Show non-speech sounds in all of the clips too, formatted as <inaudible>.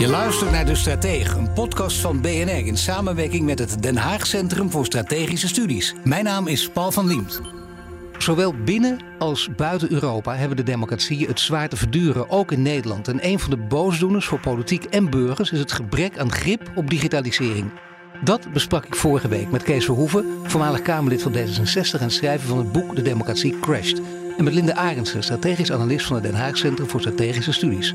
Je luistert naar De Stratege, een podcast van BNR in samenwerking met het Den Haag Centrum voor Strategische Studies. Mijn naam is Paul van Liemt. Zowel binnen als buiten Europa hebben de democratieën het zwaar te verduren, ook in Nederland. En een van de boosdoeners voor politiek en burgers is het gebrek aan grip op digitalisering. Dat besprak ik vorige week met Kees Verhoeven, voormalig Kamerlid van D66 en schrijver van het boek De Democratie Crashed. En met Linde Arendsen, strategisch analist van het Den Haag Centrum voor Strategische Studies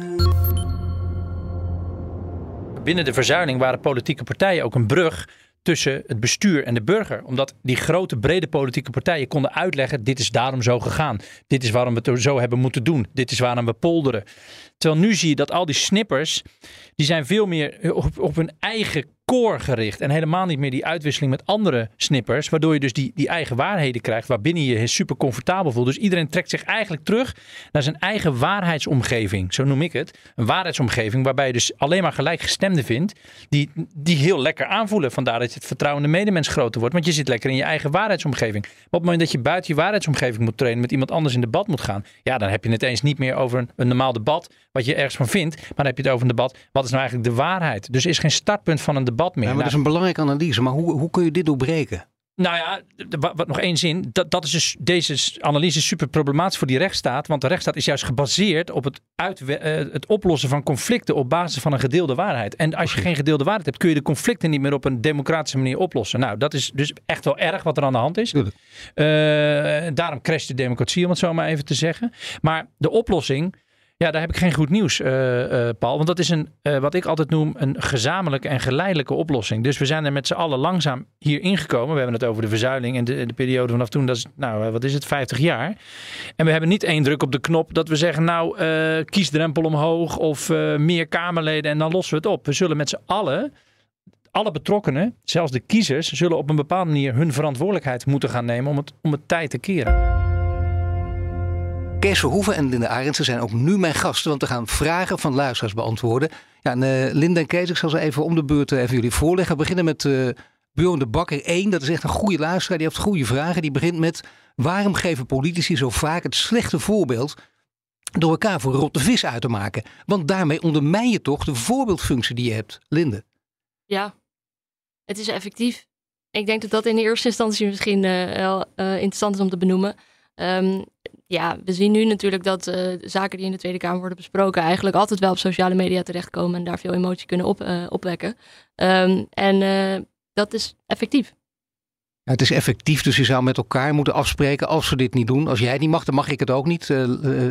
binnen de verzuiling waren politieke partijen ook een brug tussen het bestuur en de burger. Omdat die grote, brede politieke partijen konden uitleggen: dit is daarom zo gegaan. Dit is waarom we het zo hebben moeten doen. Dit is waarom we polderen. Terwijl nu zie je dat al die snippers, die zijn veel meer op, op hun eigen core gericht. En helemaal niet meer die uitwisseling met andere snippers. Waardoor je dus die, die eigen waarheden krijgt. Waarbinnen je je super comfortabel voelt. Dus iedereen trekt zich eigenlijk terug naar zijn eigen waarheidsomgeving. Zo noem ik het. Een waarheidsomgeving waarbij je dus alleen maar gelijkgestemden vindt. Die, die heel lekker aanvoelen. Vandaar dat je het vertrouwen in de medemens groter wordt. Want je zit lekker in je eigen waarheidsomgeving. Maar op het moment dat je buiten je waarheidsomgeving moet trainen. Met iemand anders in debat moet gaan. Ja, dan heb je het eens niet meer over een, een normaal debat. Wat je ergens van vindt. Maar dan heb je het over een debat. Wat is nou eigenlijk de waarheid? Dus is geen startpunt van een debat meer. Ja, maar dat is een belangrijke analyse. Maar hoe, hoe kun je dit doorbreken? nou ja, wat, nog één zin. Dat, dat is dus, deze analyse is super problematisch voor die rechtsstaat. Want de rechtsstaat is juist gebaseerd op het, uitwe- eh, het oplossen van conflicten op basis van een gedeelde waarheid. En als je geen gedeelde waarheid hebt, kun je de conflicten niet meer op een democratische manier oplossen. Nou, dat is dus echt wel erg wat er aan de hand is. Eh, daarom crasht de democratie, om het zo maar even te zeggen. Maar de oplossing, ja, daar heb ik geen goed nieuws, eh, eh, Paul. Want dat is een, eh, wat ik altijd noem, een gezamenlijke en geleidelijke oplossing. Dus we zijn er met z'n allen langzaam hier ingekomen. We hebben het over de verzuiling en de, de periode vanaf toen, dat is, nou, wat is het, 50 jaar. En we hebben niet één druk op de knop dat we zeggen, nou, kiesdrempel omhoog of meer Kamerleden en dan lossen we het op. We zullen met z'n allen alle betrokkenen, zelfs de kiezers, zullen op een bepaalde manier hun verantwoordelijkheid moeten gaan nemen om het, om het tijd te keren. Kees Verhoeven en Linda Arendsen zijn ook nu mijn gasten, want we gaan vragen van luisteraars beantwoorden. Ja, en, eh, Linda en Kees, ik zal ze even om de beurt eh, even jullie voorleggen. We beginnen met uh, Bjorn de Bakker 1, dat is echt een goede luisteraar, die heeft goede vragen. Die begint met, waarom geven politici zo vaak het slechte voorbeeld door elkaar voor rotte vis uit te maken? Want daarmee ondermijn je toch de voorbeeldfunctie die je hebt. Linde. Ja, het is effectief. Ik denk dat dat in de eerste instantie misschien uh, wel interessant is om te benoemen. Um, ja, we zien nu natuurlijk dat uh, zaken die in de Tweede Kamer worden besproken eigenlijk altijd wel op sociale media terechtkomen en daar veel emotie kunnen op, opwekken. Um, en dat is effectief. Ja, het is effectief, dus je zou met elkaar moeten afspreken als ze dit niet doen. Als jij het niet mag, dan mag ik het ook niet.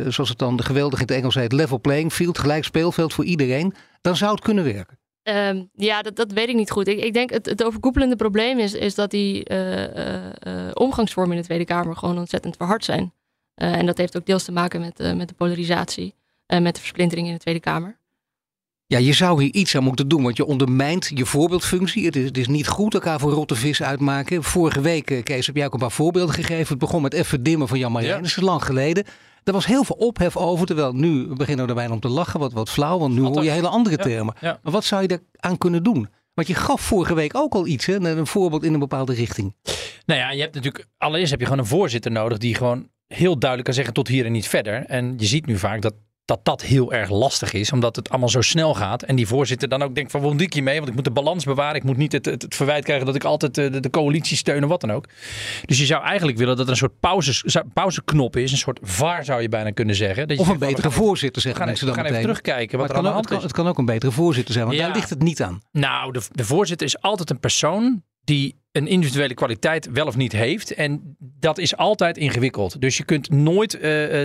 zoals het dan geweldig in het Engels heet, level playing field, gelijk speelveld voor iedereen. Dan zou het kunnen werken. Um, ja, dat, dat weet ik niet goed. Ik, ik denk het, het overkoepelende probleem is, is dat die uh, uh, uh, omgangsvormen in de Tweede Kamer gewoon ontzettend verhard zijn. En dat heeft ook deels te maken met, met de polarisatie en met de versplintering in de Tweede Kamer. Ja, je zou hier iets aan moeten doen, want je ondermijnt je voorbeeldfunctie. Het is, het is niet goed elkaar voor rotte vis uitmaken. Vorige week, Kees, heb jij ook een paar voorbeelden gegeven. Het begon met even dimmen van Jan Marijn. Ja. Dat is lang geleden. Er was heel veel ophef over, terwijl nu beginnen we er bijna om te lachen, wat, wat flauw, want nu hoor je hele andere termen. Ja, ja. Maar wat zou je er aan kunnen doen? Want je gaf vorige week ook al iets, hè? een voorbeeld in een bepaalde richting. Nou ja, je hebt natuurlijk, allereerst heb je gewoon een voorzitter nodig die gewoon heel duidelijk kan zeggen tot hier en niet verder. En je ziet nu vaak dat dat dat heel erg lastig is, omdat het allemaal zo snel gaat. En die voorzitter dan ook denkt van, moet ik hiermee? Want ik moet de balans bewaren. Ik moet niet het, het, het verwijt krijgen dat ik altijd de, de, coalitie steun of wat dan ook. Dus je zou eigenlijk willen dat er een soort pauze, pauzeknop is. Een soort VAR zou je bijna kunnen zeggen. Dat je of een zegt, betere we voorzitter, zeggen we gaan, mensen we dan gaan meteen. even terugkijken wat maar er het aan kan, ook, het, kan, het kan ook een betere voorzitter zijn, want Ja. daar ligt het niet aan. Nou, de, de voorzitter is altijd een persoon die een individuele kwaliteit wel of niet heeft. En dat is altijd ingewikkeld. Dus je kunt nooit uh,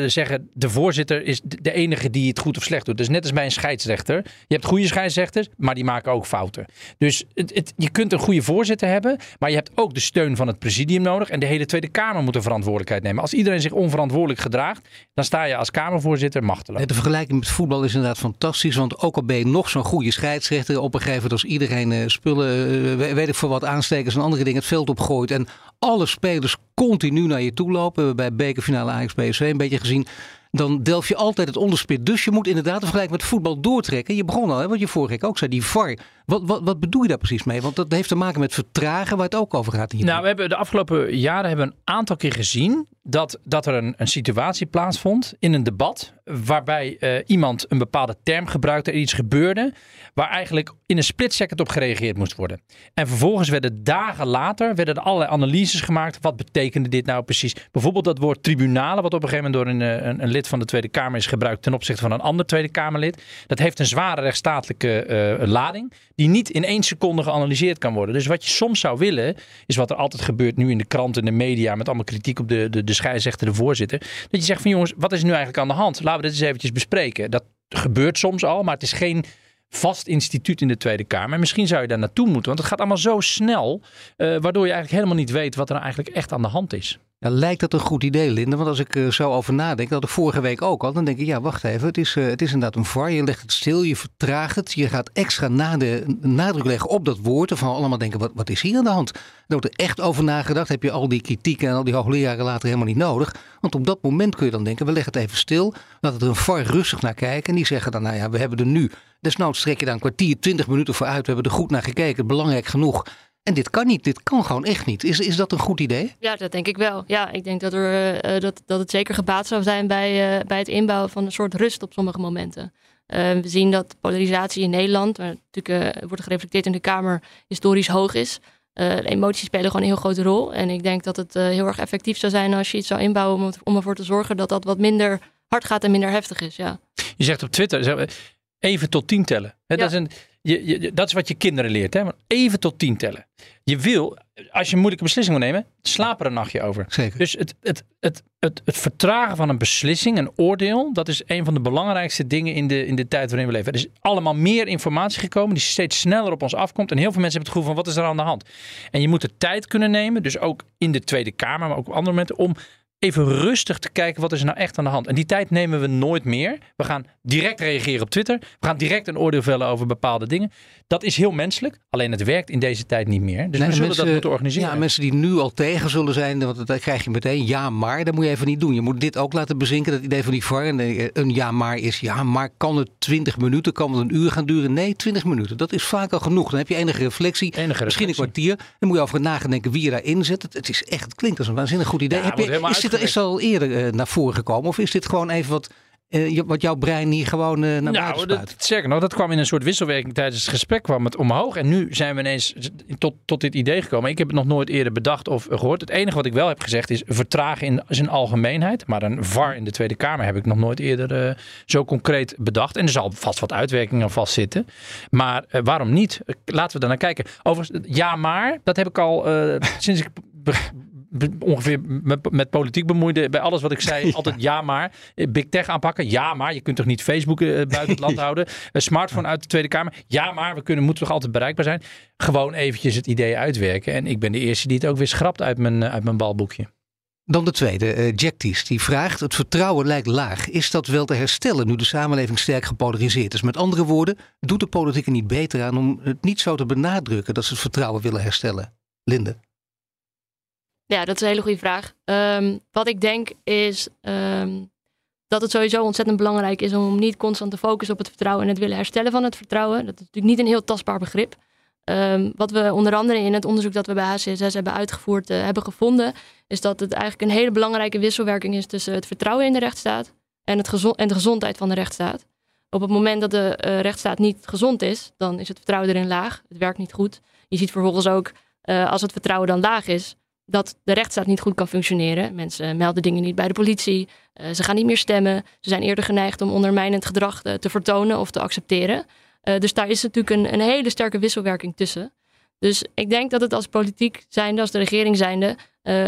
zeggen: de voorzitter is de enige die het goed of slecht doet. Dus net als bij een scheidsrechter. Je hebt goede scheidsrechters, maar die maken ook fouten. Dus het, je kunt een goede voorzitter hebben, maar je hebt ook de steun van het presidium nodig. En de hele Tweede Kamer moet de verantwoordelijkheid nemen. Als iedereen zich onverantwoordelijk gedraagt, dan sta je als Kamervoorzitter machteloos. De vergelijking met voetbal is inderdaad fantastisch. Want ook al ben je nog zo'n goede scheidsrechter, op een gegeven als iedereen uh, spullen, weet ik voor wat aanstekers en andere dingen het veld opgooit. En alle spelers continu naar je toe lopen. Bij bekerfinale Ajax PSV een beetje gezien. Dan delf je altijd het onderspit. Dus je moet inderdaad vergelijken met voetbal doortrekken. Je begon al, hè, wat je vorige week ook zei, die VAR. Wat, wat, wat bedoel je daar precies mee? Want dat heeft te maken met vertragen waar het ook over gaat. Hier nou, we hebben de afgelopen jaren hebben een aantal keer gezien dat, dat er een, een situatie plaatsvond in een debat. Waarbij uh, iemand een bepaalde term gebruikte, er iets gebeurde. Waar eigenlijk in een split second op gereageerd moest worden. En vervolgens werden dagen later werden er allerlei analyses gemaakt. Wat betekende dit nou precies? Bijvoorbeeld dat woord tribunalen, wat op een gegeven moment door een, een, een lid van de Tweede Kamer is gebruikt ten opzichte van een ander Tweede Kamerlid. Dat heeft een zware rechtsstatelijke uh, lading die niet in één seconde geanalyseerd kan worden. Dus wat je soms zou willen, is wat er altijd gebeurt nu in de kranten en de media, met allemaal kritiek op de, de, de scheidsrechter, de voorzitter. Dat je zegt van jongens, wat is nu eigenlijk aan de hand? Laten we dit eens eventjes bespreken. Dat gebeurt soms al, maar het is geen vast instituut in de Tweede Kamer. En misschien zou je daar naartoe moeten, want het gaat allemaal zo snel, uh, waardoor je eigenlijk helemaal niet weet wat er eigenlijk echt aan de hand is. Ja, lijkt dat een goed idee, Linde? Want als ik er zo over nadenk, dat ik vorige week ook al, dan denk ik, ja, wacht even, het is, uh, het is inderdaad een VAR. Je legt het stil, je vertraagt het, je gaat extra de nadruk leggen op dat woord. Of allemaal denken, wat, wat is hier aan de hand? Er wordt er echt over nagedacht. Heb je al die kritiek en al die hoogleraren later helemaal niet nodig. Want op dat moment kun je dan denken, we leggen het even stil. Laat er een VAR rustig naar kijken. En die zeggen dan, nou ja, we hebben er nu. Desnoods trek je daar een kwartier, twintig minuten voor uit. We hebben er goed naar gekeken, belangrijk genoeg. En dit kan niet, dit kan gewoon echt niet. Is, is dat een goed idee? Ja, dat denk ik wel. Ja, ik denk dat, er, uh, dat, dat het zeker gebaat zou zijn bij, uh, bij het inbouwen van een soort rust op sommige momenten. Uh, we zien dat polarisatie in Nederland, waar natuurlijk wordt gereflecteerd in de Kamer, historisch hoog is. de emoties spelen gewoon een heel grote rol. En ik denk dat het heel erg effectief zou zijn als je iets zou inbouwen om, om ervoor te zorgen dat dat wat minder hard gaat en minder heftig is. Ja. Je zegt op Twitter, even tot tien tellen. He, ja. dat, is een, je, je, dat is wat je kinderen leert. Hè? Even tot tien tellen. Je wil, als je een moeilijke beslissing wil nemen, slaap er een nachtje over. Zeker. Dus het, het, het, het, het vertragen van een beslissing, een oordeel, dat is een van de belangrijkste dingen in de, in de tijd waarin we leven. Er is allemaal meer informatie gekomen die steeds sneller op ons afkomt. En heel veel mensen hebben het gevoel van wat is er aan de hand? En je moet de tijd kunnen nemen, dus ook in de Tweede Kamer, maar ook op andere momenten, om even rustig te kijken wat is er nou echt aan de hand. En die tijd nemen we nooit meer. We gaan direct reageren op Twitter. We gaan direct een oordeel vellen over bepaalde dingen. Dat is heel menselijk. Alleen het werkt in deze tijd niet meer. Dus we zullen dat moeten organiseren. Ja, mensen die nu al tegen zullen zijn, want dan krijg je meteen ja maar. Dat moet je even niet doen. Je moet dit ook laten bezinken. Dat idee van die VAR. Een ja maar is ja maar. Kan het 20 minuten? Kan het een uur gaan duren? Nee, 20 minuten. Dat is vaak al genoeg. Dan heb je enige reflectie. Enige misschien een kwartier. Dan moet je over nadenken wie je daarin zet. Het, het is echt, het klinkt als een waanzinnig goed idee. Ja, heb je, is dit is al eerder uh, naar voren gekomen? Of is dit gewoon even wat uh, wat jouw brein hier gewoon uh, naar nou, spuit. Zeker nog, dat kwam in een soort wisselwerking tijdens het gesprek kwam het omhoog. En nu zijn we ineens tot, tot dit idee gekomen. Ik heb het nog nooit eerder bedacht of gehoord. Het enige wat ik wel heb gezegd is vertragen in zijn algemeenheid. Maar een VAR in de Tweede Kamer heb ik nog nooit eerder uh, zo concreet bedacht. En er zal vast wat uitwerkingen aan vastzitten. Maar waarom niet? Laten we daar naar kijken. Overigens, ja maar, dat heb ik al <laughs> sinds ik ongeveer met, met, politiek bemoeide. Bij alles wat ik zei, <laughs> ja. altijd ja maar. Big tech aanpakken, ja maar. Je kunt toch niet Facebook uh, buiten het land <laughs> houden. Een smartphone uit de Tweede Kamer, ja maar. We kunnen, moeten toch altijd bereikbaar zijn. Gewoon eventjes het idee uitwerken. En ik ben de eerste die het ook weer schrapt uit mijn, uit mijn balboekje. Dan de tweede, uh, Jack Ties, die vraagt: Het vertrouwen lijkt laag. Is dat wel te herstellen nu de samenleving sterk gepolariseerd is? Met andere woorden, doet de politiek er niet beter aan om het niet zo te benadrukken dat ze het vertrouwen willen herstellen? Linde. Ja, dat is een hele goede vraag. Um, wat ik denk is um, dat het sowieso ontzettend belangrijk is om niet constant te focussen op het vertrouwen en het willen herstellen van het vertrouwen. Dat is natuurlijk niet een heel tastbaar begrip. Um, wat we onder andere in het onderzoek dat we bij HCSS hebben uitgevoerd uh, hebben gevonden, is dat het eigenlijk een hele belangrijke wisselwerking is tussen het vertrouwen in de rechtsstaat en, het en de gezondheid van de rechtsstaat. Op het moment dat de uh, rechtsstaat niet gezond is, dan is het vertrouwen erin laag. Het werkt niet goed. Je ziet vervolgens ook, uh, als het vertrouwen dan laag is, dat de rechtsstaat niet goed kan functioneren. Mensen melden dingen niet bij de politie. Uh, ze gaan niet meer stemmen. Ze zijn eerder geneigd om ondermijnend gedrag te, te vertonen of te accepteren. Dus daar is natuurlijk een, een, hele sterke wisselwerking tussen. Dus ik denk dat het als politiek zijnde, als de regering zijnde,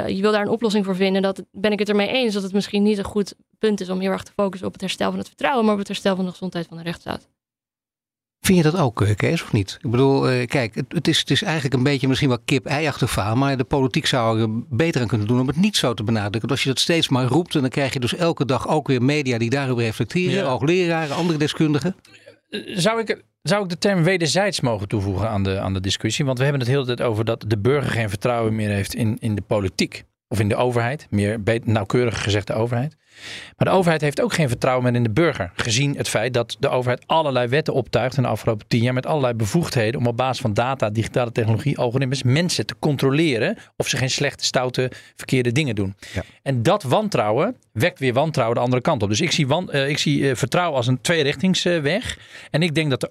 je wil daar een oplossing voor vinden. Dat ben ik het ermee eens dat het misschien niet een goed punt is om heel erg te focussen op het herstel van het vertrouwen, maar op het herstel van de gezondheid van de rechtsstaat. Vind je dat ook, eh, Kees, of niet? Ik bedoel, eh, kijk, het, het, is, het is eigenlijk een beetje misschien wel kip-ei-achtig verhaal. Maar de politiek zou er beter aan kunnen doen om het niet zo te benadrukken. Want als je dat steeds maar roept, dan krijg je dus elke dag ook weer media die daarover reflecteren. Ja. Ook leraren, andere deskundigen. Zou ik, zou ik de term wederzijds mogen toevoegen aan de, aan de discussie? Want we hebben het heel de tijd over dat de burger geen vertrouwen meer heeft in, in de politiek. Of in de overheid, meer nauwkeurig gezegd de overheid. Maar de overheid heeft ook geen vertrouwen meer in de burger. Gezien het feit dat de overheid allerlei wetten optuigt in de afgelopen tien jaar. met allerlei bevoegdheden om op basis van data, digitale technologie, algoritmes. mensen te controleren of ze geen slechte, stoute, verkeerde dingen doen. Ja. En dat wantrouwen wekt weer wantrouwen de andere kant op. Dus ik zie, wan, uh, ik zie uh, vertrouwen als een tweerichtingsweg. en ik denk dat de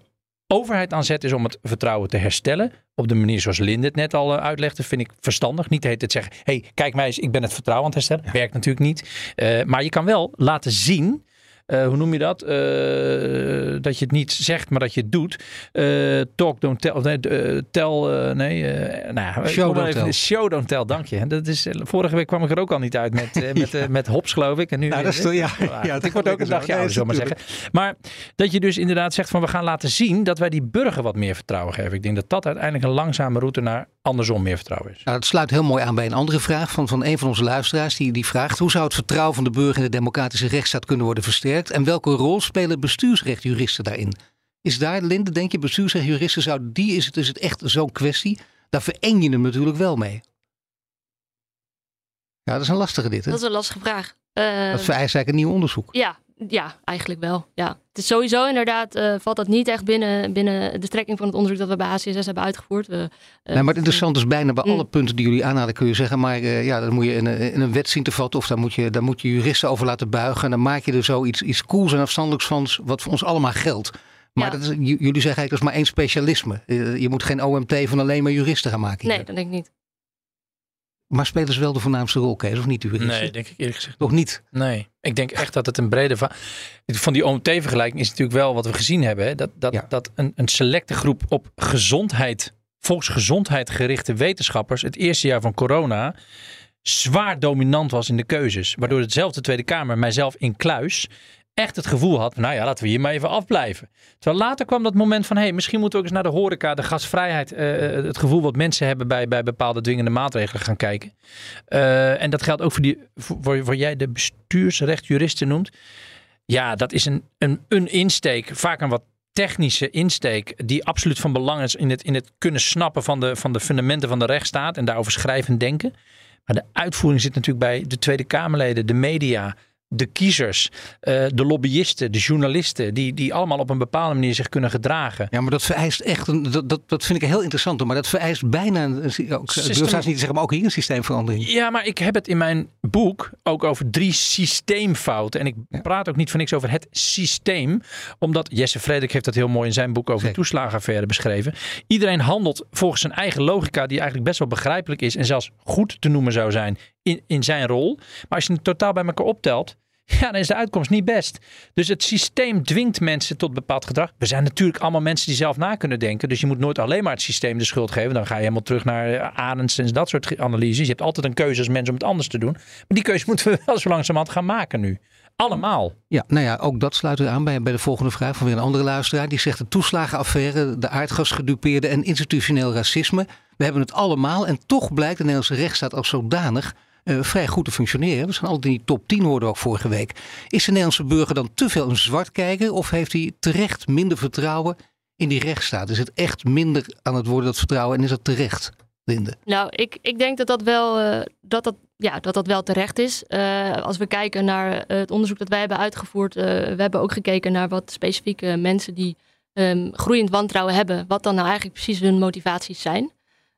overheid aan zet is om het vertrouwen te herstellen. Op de manier zoals Linde het net al uh, uitlegde, vind ik verstandig. Niet te zeggen, hey, kijk mij eens, ik ben het vertrouwen aan het herstellen. Werkt natuurlijk niet. Uh, maar je kan wel laten zien uh, hoe noem je dat? Uh, dat je het niet zegt, maar dat je het doet. Uh, talk, don't tell. Nee, tell, nee. nou, show, don't even, tell. Show, don't tell. Dank je. Dat is, vorige week kwam ik er ook al niet uit met, <laughs> met, ja. met Hops, geloof ik. En nu, nou, dat is, ja, ja, ik word ook een dagje ouder, zullen maar zeggen. Maar dat je dus inderdaad zegt van we gaan laten zien dat wij die burger wat meer vertrouwen geven. Ik denk dat dat uiteindelijk een langzame route naar andersom meer vertrouwen is. Nou, dat sluit heel mooi aan bij een andere vraag van, van een van onze luisteraars. Die, die vraagt hoe zou het vertrouwen van de burger in de democratische rechtsstaat kunnen worden versterkt? En welke rol spelen bestuursrechtjuristen daarin? Is daar, Linde, denk je, bestuursrechtjuristen, zou die, is het, is het echt zo'n kwestie? Daar vereng je hem natuurlijk wel mee. Ja, dat is een lastige dit. Hè? Dat is een lastige vraag. Uh, dat vereist eigenlijk een nieuw onderzoek. Ja, ja, eigenlijk wel. Ja. Het is sowieso inderdaad, uh, valt dat niet echt binnen, binnen de strekking van het onderzoek dat we bij HCSS hebben uitgevoerd. We, uh, nee, maar het interessant is bijna bij mm. alle punten die jullie aanhalen kun je zeggen, maar uh, ja, dan moet je in een, in een wet zien te vatten of daar moet, je, daar moet je juristen over laten buigen. En dan maak je er zoiets iets cools en afstandelijks van wat voor ons allemaal geldt. Maar ja. dat is, jullie zeggen eigenlijk dat is maar één specialisme. Je moet geen OMT van alleen maar juristen gaan maken. Hier. Nee, dat denk ik niet. Maar spelen ze wel de voornaamste rol, Kees, of niet? Nee, denk ik eerlijk gezegd. Nog niet? Nee, ik denk echt dat het een brede... Va van die OMT-vergelijking is natuurlijk wel wat we gezien hebben. Hè? Dat, dat, ja. dat een, een selecte groep op gezondheid, volksgezondheid gerichte wetenschappers... het eerste jaar van corona zwaar dominant was in de keuzes. Waardoor hetzelfde Tweede Kamer, mijzelf in kluis echt het gevoel had, nou ja, laten we hier maar even afblijven. Terwijl later kwam dat moment van, hé, hey, misschien moeten we ook eens naar de horeca, de gasvrijheid, uh, het gevoel wat mensen hebben bij, bij bepaalde dwingende maatregelen gaan kijken. Uh, en dat geldt ook voor, die, voor, voor jij de bestuursrechtjuristen noemt. Ja, dat is een, een, een insteek, vaak een wat technische insteek die absoluut van belang is in het, in het kunnen snappen van de, van de fundamenten van de rechtsstaat en daarover schrijven en denken. Maar de uitvoering zit natuurlijk bij de Tweede Kamerleden, de media, de kiezers, uh, de lobbyisten, de journalisten, die, die allemaal op een bepaalde manier zich kunnen gedragen. Ja, maar dat vereist echt, een, dat, dat, dat vind ik heel interessant, maar dat vereist bijna, een, ook, System... niet zeggen, maar ook hier een systeemverandering. Ja, maar ik heb het in mijn boek ook over drie systeemfouten. En ik praat ook niet voor niks over het systeem, omdat Jesse Frederik heeft dat heel mooi in zijn boek over de toeslagenaffaire beschreven. Iedereen handelt volgens zijn eigen logica, die eigenlijk best wel begrijpelijk is en zelfs goed te noemen zou zijn in, in zijn rol. Maar als je het totaal bij elkaar optelt, ja, dan is de uitkomst niet best. Dus het systeem dwingt mensen tot bepaald gedrag. We zijn natuurlijk allemaal mensen die zelf na kunnen denken. Dus je moet nooit alleen maar het systeem de schuld geven. Dan ga je helemaal terug naar Arends en dat soort analyses. Je hebt altijd een keuze als mens om het anders te doen. Maar die keuze moeten we wel zo langzamerhand gaan maken nu. Allemaal. Ja, nou ja, ook dat sluit er aan bij, bij de volgende vraag van weer een andere luisteraar. Die zegt de toeslagenaffaire, de aardgasgedupeerde en institutioneel racisme. We hebben het allemaal en toch blijkt de Nederlandse rechtsstaat als zodanig uh, vrij goed te functioneren. We zijn altijd in die top 10 hoorden ook vorige week. Is de Nederlandse burger dan te veel een zwart kijken of heeft hij terecht minder vertrouwen in die rechtsstaat? Is het echt minder aan het worden dat vertrouwen en is dat terecht, Linde? Nou, ik, ik denk dat dat wel, uh, dat dat, ja, dat dat wel terecht is. Uh, als we kijken naar het onderzoek dat wij hebben uitgevoerd, we hebben ook gekeken naar wat specifieke mensen die um, groeiend wantrouwen hebben, wat dan nou eigenlijk precies hun motivaties zijn.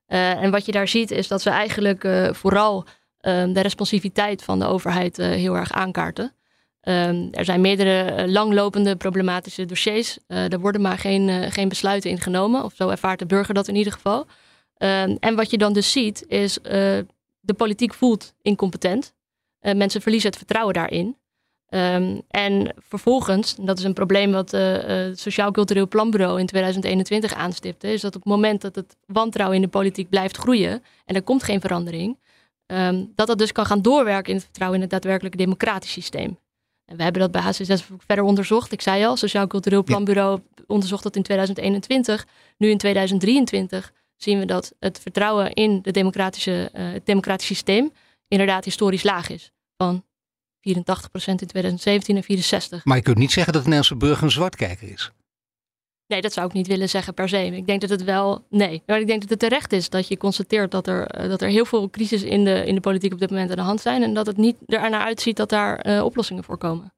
en wat je daar ziet is dat ze eigenlijk vooral de responsiviteit van de overheid uh, heel erg aankaarten. Um, er zijn meerdere langlopende problematische dossiers. Uh, er worden maar geen, geen besluiten ingenomen, of zo ervaart de burger dat in ieder geval. Um, en wat je dan dus ziet, is de politiek voelt incompetent. mensen verliezen het vertrouwen daarin. Ehm, en vervolgens, dat is een probleem wat het Sociaal Cultureel Planbureau in 2021 aanstipte, is dat op het moment dat het wantrouwen in de politiek blijft groeien en er komt geen verandering, um, dat dat dus kan gaan doorwerken in het vertrouwen in het daadwerkelijke democratisch systeem. En we hebben dat bij HCSS verder onderzocht. Ik zei al, Sociaal Cultureel Planbureau onderzocht dat in 2021. Nu in 2023 zien we dat het vertrouwen in de democratische, uh, het democratisch systeem inderdaad historisch laag is. Van 84% in 2017 en 64. Maar je kunt niet zeggen dat de Nederlandse burger een zwartkijker is. Nee, dat zou ik niet willen zeggen per se. Ik denk dat het wel. Nee, maar ik denk dat het terecht is dat je constateert dat er, eh, dat er heel veel crisis in de, in de politiek op dit moment aan de hand zijn. En dat het niet er naar uitziet dat daar uh, oplossingen voor komen.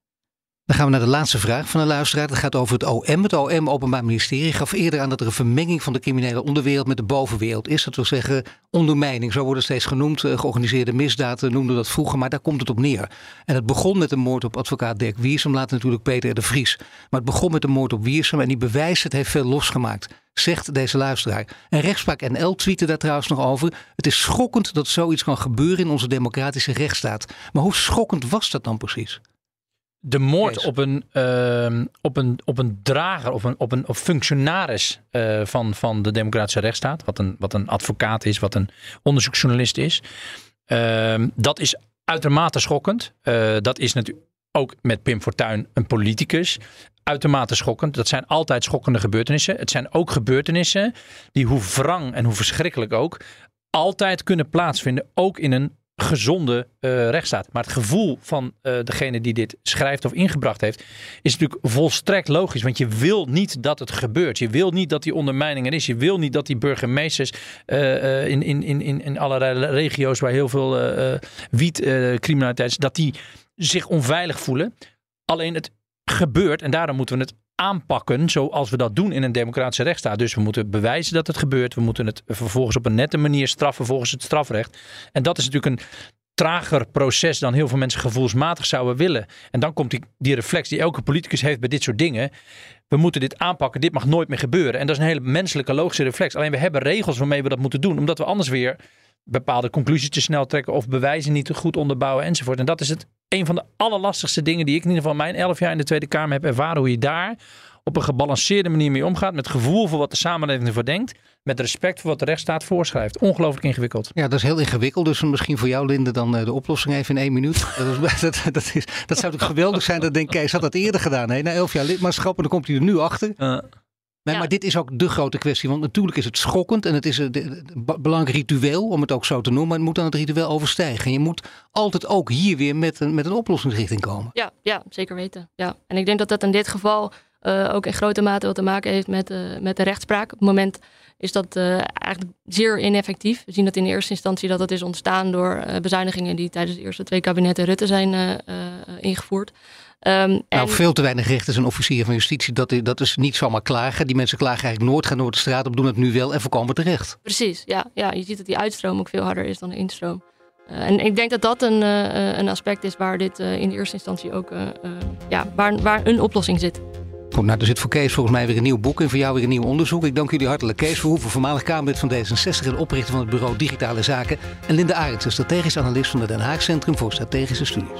Dan gaan we naar de laatste vraag van de luisteraar. Het gaat over het OM. Het OM, Openbaar Ministerie, gaf eerder aan dat er een vermenging van de criminele onderwereld met de bovenwereld is. Dat wil zeggen ondermijning, zo wordt steeds genoemd. Eh, georganiseerde misdaad noemden dat vroeger, maar daar komt het op neer. En het begon met de moord op advocaat Dirk Wiersum, later natuurlijk Peter de Vries. Maar het begon met de moord op Wiersum en die bewijst het heeft veel losgemaakt, zegt deze luisteraar. En Rechtspraak NL tweette daar trouwens nog over. Het is schokkend dat zoiets kan gebeuren in onze democratische rechtsstaat. Maar hoe schokkend was dat dan precies? De moord op een, uh, op, een, op een drager of een, op een of functionaris uh, van, van de democratische rechtsstaat, wat een, wat een advocaat is, wat een onderzoeksjournalist is, uh, dat is uitermate schokkend. Uh, dat is natuurlijk ook met Pim Fortuyn een politicus. Uitermate schokkend. Dat zijn altijd schokkende gebeurtenissen. Het zijn ook gebeurtenissen die, hoe wrang en hoe verschrikkelijk ook, altijd kunnen plaatsvinden. Ook in een gezonde uh, rechtsstaat. Maar het gevoel van uh, degene die dit schrijft of ingebracht heeft, is natuurlijk volstrekt logisch. Want je wil niet dat het gebeurt. Je wil niet dat die ondermijning er is. Je wil niet dat die burgemeesters uh, in, in, in, in allerlei regio's waar heel veel wietcriminaliteit is, dat die zich onveilig voelen. Alleen het gebeurt en daarom moeten we het aanpakken zoals we dat doen in een democratische rechtsstaat. Dus we moeten bewijzen dat het gebeurt. We moeten het vervolgens op een nette manier straffen volgens het strafrecht. En dat is natuurlijk een trager proces dan heel veel mensen gevoelsmatig zouden willen. En dan komt die, die reflex die elke politicus heeft bij dit soort dingen. We moeten dit aanpakken, dit mag nooit meer gebeuren. En dat is een hele menselijke, logische reflex. Alleen we hebben regels waarmee we dat moeten doen, omdat we anders weer bepaalde conclusies te snel trekken of bewijzen niet te goed onderbouwen enzovoort. En dat is het een van de allerlastigste dingen die ik in ieder geval mijn elf jaar in de Tweede Kamer heb ervaren. Hoe je daar op een gebalanceerde manier mee omgaat. Met gevoel voor wat de samenleving ervoor denkt. Met respect voor wat de rechtsstaat voorschrijft. Ongelooflijk ingewikkeld. Ja, dat is heel ingewikkeld. Dus misschien voor jou, Linde, dan eh, de oplossing even in één minuut. <laughs> Dat, dat, dat, is, dat zou natuurlijk geweldig zijn. Dat denk ik, Kees had dat eerder gedaan. Hè? Na elf jaar lidmaatschap en dan komt hij er nu achter. Uh. Nee, Maar dit is ook de grote kwestie. Want natuurlijk is het schokkend en het is een belangrijk ritueel, om het ook zo te noemen. Maar het moet dan het ritueel overstijgen. En je moet altijd ook hier weer met een, met een oplossingsrichting komen. Ja, ja, zeker weten. Ja. En ik denk dat dat in dit geval uh, ook in grote mate wat te maken heeft met, uh, met de rechtspraak. Op het moment is dat uh, eigenlijk zeer ineffectief. We zien dat in de eerste instantie dat dat is ontstaan door bezuinigingen die tijdens de eerste twee kabinetten Rutte zijn ingevoerd. Um, nou, veel te weinig rechters en officieren van justitie, dat is, dat is niet zomaar klagen. Die mensen klagen eigenlijk nooit, gaan door de straat op, doen het nu wel en voorkomen terecht. Precies, ja, ja. Je ziet dat die uitstroom ook veel harder is dan de instroom. Uh, en ik denk dat dat een, uh, een aspect is waar dit uh, in eerste instantie ook, ja, waar, waar een oplossing zit. Goed, nou, er zit voor Kees volgens mij weer een nieuw boek en voor jou weer een nieuw onderzoek. Ik dank jullie hartelijk. Kees Verhoeven, voormalig Kamerlid van D66 en oprichter van het bureau Digitale Zaken. En Linde Arendsen, strategisch analist van het Den Haag Centrum voor Strategische Studies.